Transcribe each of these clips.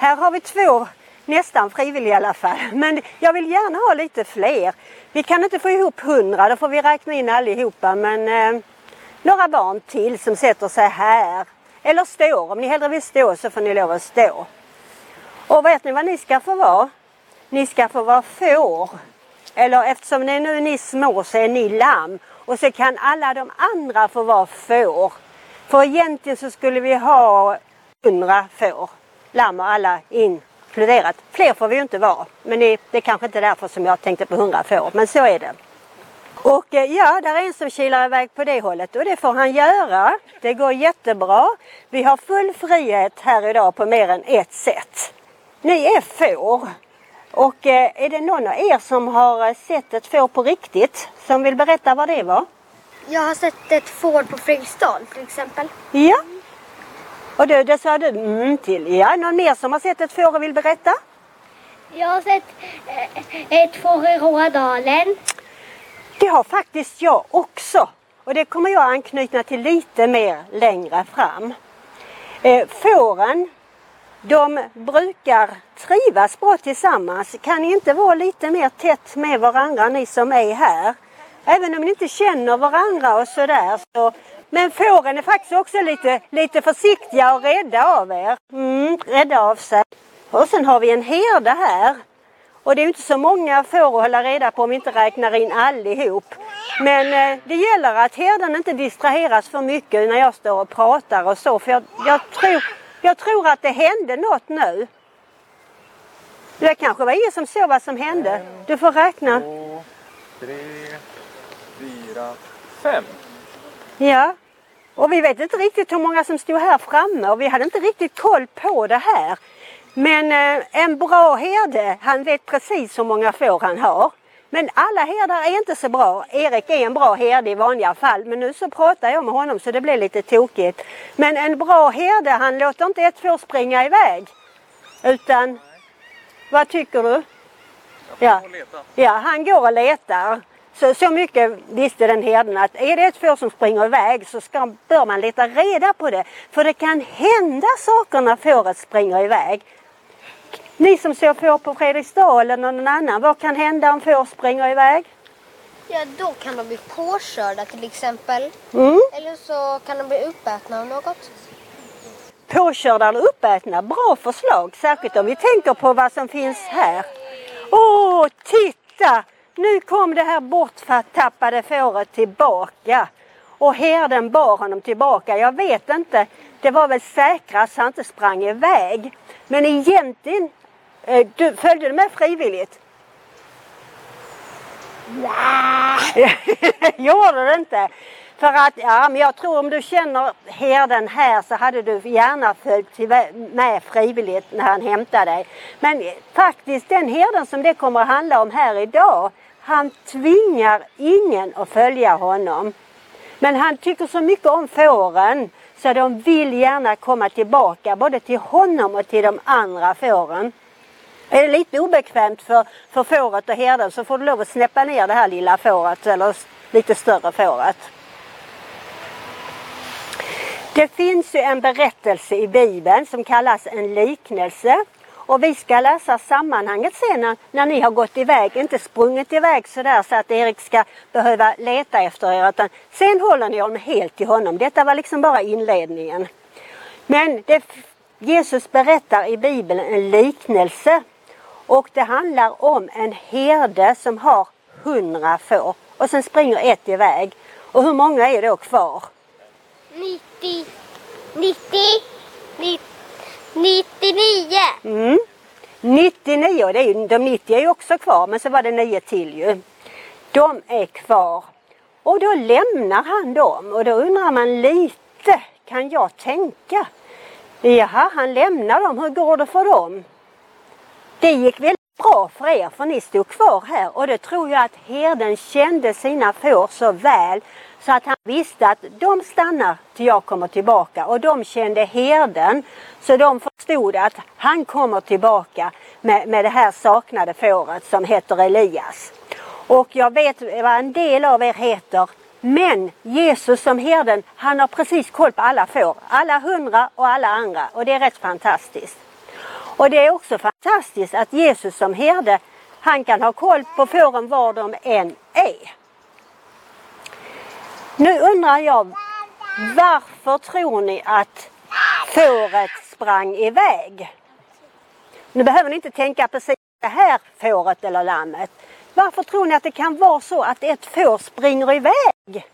Här har vi två nästan frivilliga i alla fall. Men jag vill gärna ha lite fler. Vi kan inte få ihop hundra, då får vi räkna in allihopa. Men eh, några barn till som sätter sig här. Eller står. Om ni hellre vill stå så får ni lov att stå. Och vet ni vad ni ska få vara? Ni ska få vara får. Eller eftersom ni nu är ni små så är ni lamm. Och så kan alla de andra få vara får. För egentligen så skulle vi ha hundra får. Lamm och alla inkluderat. Fler får vi ju inte vara. Men det, det är kanske inte därför som jag tänkte på hundra får. Men så är det. Och eh, ja, där är en som kilar iväg på det hållet och det får han göra. Det går jättebra. Vi har full frihet här idag på mer än ett sätt. Ni är får. Och eh, är det någon av er som har eh, sett ett får på riktigt som vill berätta vad det var? Jag har sett ett får på Fredriksdal till exempel. Ja. Och det, det sa du mm till. Ja, någon mer som har sett ett får och vill berätta? Jag har sett eh, ett får i Rådalen. Det har faktiskt jag också. Och det kommer jag anknyta till lite mer längre fram. Eh, fåren, de brukar trivas bra tillsammans. Kan ni inte vara lite mer tätt med varandra ni som är här? Även om ni inte känner varandra och sådär. Så. Men fåren är faktiskt också lite, lite försiktiga och rädda av er. Mm, rädda av sig. Och sen har vi en herde här. Och det är inte så många får att hålla reda på om vi inte räknar in allihop. Men eh, det gäller att herden inte distraheras för mycket när jag står och pratar och så. För jag, jag, tror, jag tror att det hände något nu. Det kanske var ingen som såg vad som hände. Du får räkna. Två, tre, fyra, fem. Ja. Och vi vet inte riktigt hur många som stod här framme och vi hade inte riktigt koll på det här. Men eh, en bra herde, han vet precis hur många får han har. Men alla herdar är inte så bra. Erik är en bra herde i vanliga fall men nu så pratar jag med honom så det blir lite tokigt. Men en bra herde han låter inte ett får springa iväg. Utan, vad tycker du? Ja. Ja, han går och letar. Så, så mycket visste den herden att är det ett får som springer iväg så ska, bör man leta reda på det. För det kan hända saker när fåret springer iväg. Ni som såg får på Fredriksdal eller någon annan, vad kan hända om får springer iväg? Ja, då kan de bli påkörda till exempel. Mm. Eller så kan de bli uppätna av något. Påkörda eller uppätna, bra förslag. Särskilt om vi tänker på vad som finns här. Åh, titta! Nu kom det här borttappade fåret tillbaka. Och herden bar honom tillbaka. Jag vet inte, det var väl säkrast så han inte sprang iväg. Men egentligen, eh, du, följde du med frivilligt? Nej! Gjorde du inte? För att, ja men jag tror om du känner herden här så hade du gärna följt med frivilligt när han hämtade dig. Men faktiskt den herden som det kommer att handla om här idag, han tvingar ingen att följa honom. Men han tycker så mycket om fåren så de vill gärna komma tillbaka både till honom och till de andra fåren. Är det lite obekvämt för, för fåret och herden så får du lov att snäppa ner det här lilla fåret eller lite större fåret. Det finns ju en berättelse i Bibeln som kallas en liknelse. Och vi ska läsa sammanhanget sen när, när ni har gått iväg, inte sprungit iväg sådär så att Erik ska behöva leta efter er. Utan sen håller ni honom helt till honom. Detta var liksom bara inledningen. Men det, Jesus berättar i Bibeln en liknelse. Och det handlar om en herde som har hundra får. Och sen springer ett iväg. Och hur många är då kvar? 90, 90, 90 99. Mm. 99, det är ju, de 90 är ju också kvar men så var det 9 till ju. De är kvar. Och då lämnar han dem och då undrar man lite, kan jag tänka? Jaha, han lämnar dem, hur går det för dem? Det gick väl bra för er för ni stod kvar här och det tror jag att herden kände sina får så väl så att han visste att de stannar till jag kommer tillbaka och de kände herden så de förstod att han kommer tillbaka med, med det här saknade fåret som heter Elias. Och jag vet vad en del av er heter men Jesus som herden han har precis koll på alla får, alla hundra och alla andra och det är rätt fantastiskt. Och det är också fantastiskt att Jesus som herde, han kan ha koll på fåren var de än är. Nu undrar jag, varför tror ni att fåret sprang iväg? Nu behöver ni inte tänka precis det här fåret eller lammet. Varför tror ni att det kan vara så att ett får springer iväg?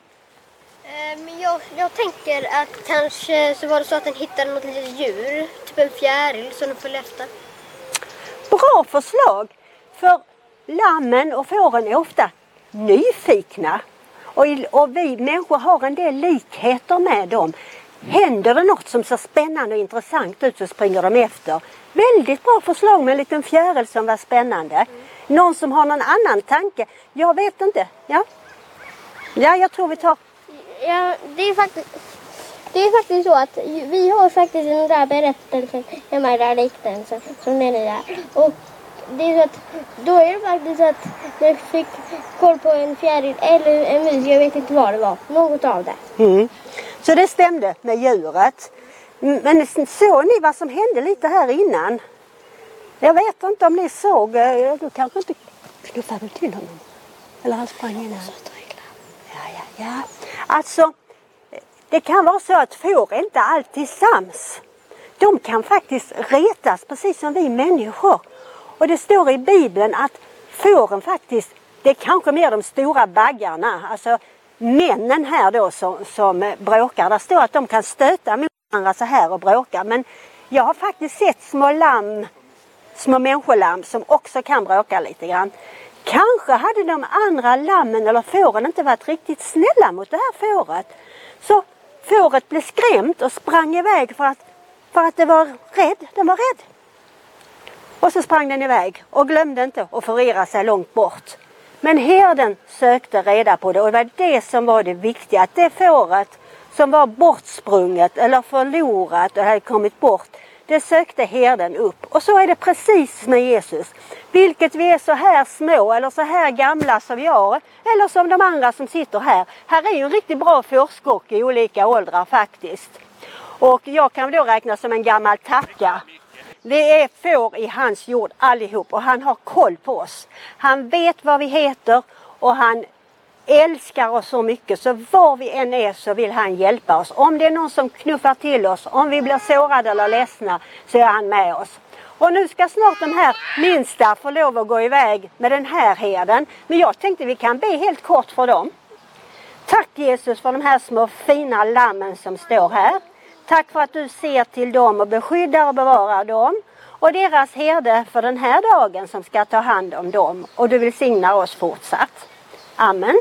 Eh, jag, jag tänker att kanske så var det så att den hittade något litet djur, typ en fjäril som den följde efter. Bra förslag! För lammen och fåren är ofta nyfikna. Och, och vi människor har en del likheter med dem. Händer det något som ser spännande och intressant ut så springer de efter. Väldigt bra förslag med en liten fjäril som var spännande. Någon som har någon annan tanke? Jag vet inte. Ja, ja jag tror vi tar... Ja, det är faktiskt det är faktiskt så att vi har faktiskt den där berättelsen hemma i den där liknelsen som den är. Och det är så att då är det faktiskt så att jag fick koll på en fjäril eller en mus, jag vet inte vad det var. Något av det. Mm. Så det stämde med djuret. Men såg ni vad som hände lite här innan? Jag vet inte om ni såg, eh, du kanske inte knuffade till honom? Eller han sprang innan? Ja, ja, ja. Alltså, det kan vara så att får inte alltid sams. De kan faktiskt retas precis som vi människor. Och det står i Bibeln att fåren faktiskt, det är kanske mer de stora baggarna, alltså männen här då som, som bråkar. Det står att de kan stöta mot varandra så här och bråka. Men jag har faktiskt sett små lamm, små människolamm som också kan bråka lite grann. Kanske hade de andra lammen eller fåren inte varit riktigt snälla mot det här fåret. Så fåret blev skrämt och sprang iväg för att, för att det var rädd. Den var rädd. Och så sprang den iväg och glömde inte att förirra sig långt bort. Men herden sökte reda på det och det var det som var det viktiga. Att det fåret som var bortsprunget eller förlorat och hade kommit bort, det sökte herden upp. Och så är det precis med Jesus. Vilket vi är så här små eller så här gamla som jag eller som de andra som sitter här. Här är ju en riktigt bra fårskock i olika åldrar faktiskt. Och jag kan då räknas som en gammal tacka. Vi är får i hans jord allihop och han har koll på oss. Han vet vad vi heter och han älskar oss så mycket så var vi än är så vill han hjälpa oss. Om det är någon som knuffar till oss, om vi blir sårade eller ledsna så är han med oss. Och nu ska snart de här minsta få lov att gå iväg med den här herden. Men jag tänkte vi kan be helt kort för dem. Tack Jesus för de här små fina lammen som står här. Tack för att du ser till dem och beskyddar och bevarar dem. Och deras herde för den här dagen som ska ta hand om dem. Och du välsignar oss fortsatt. Amen.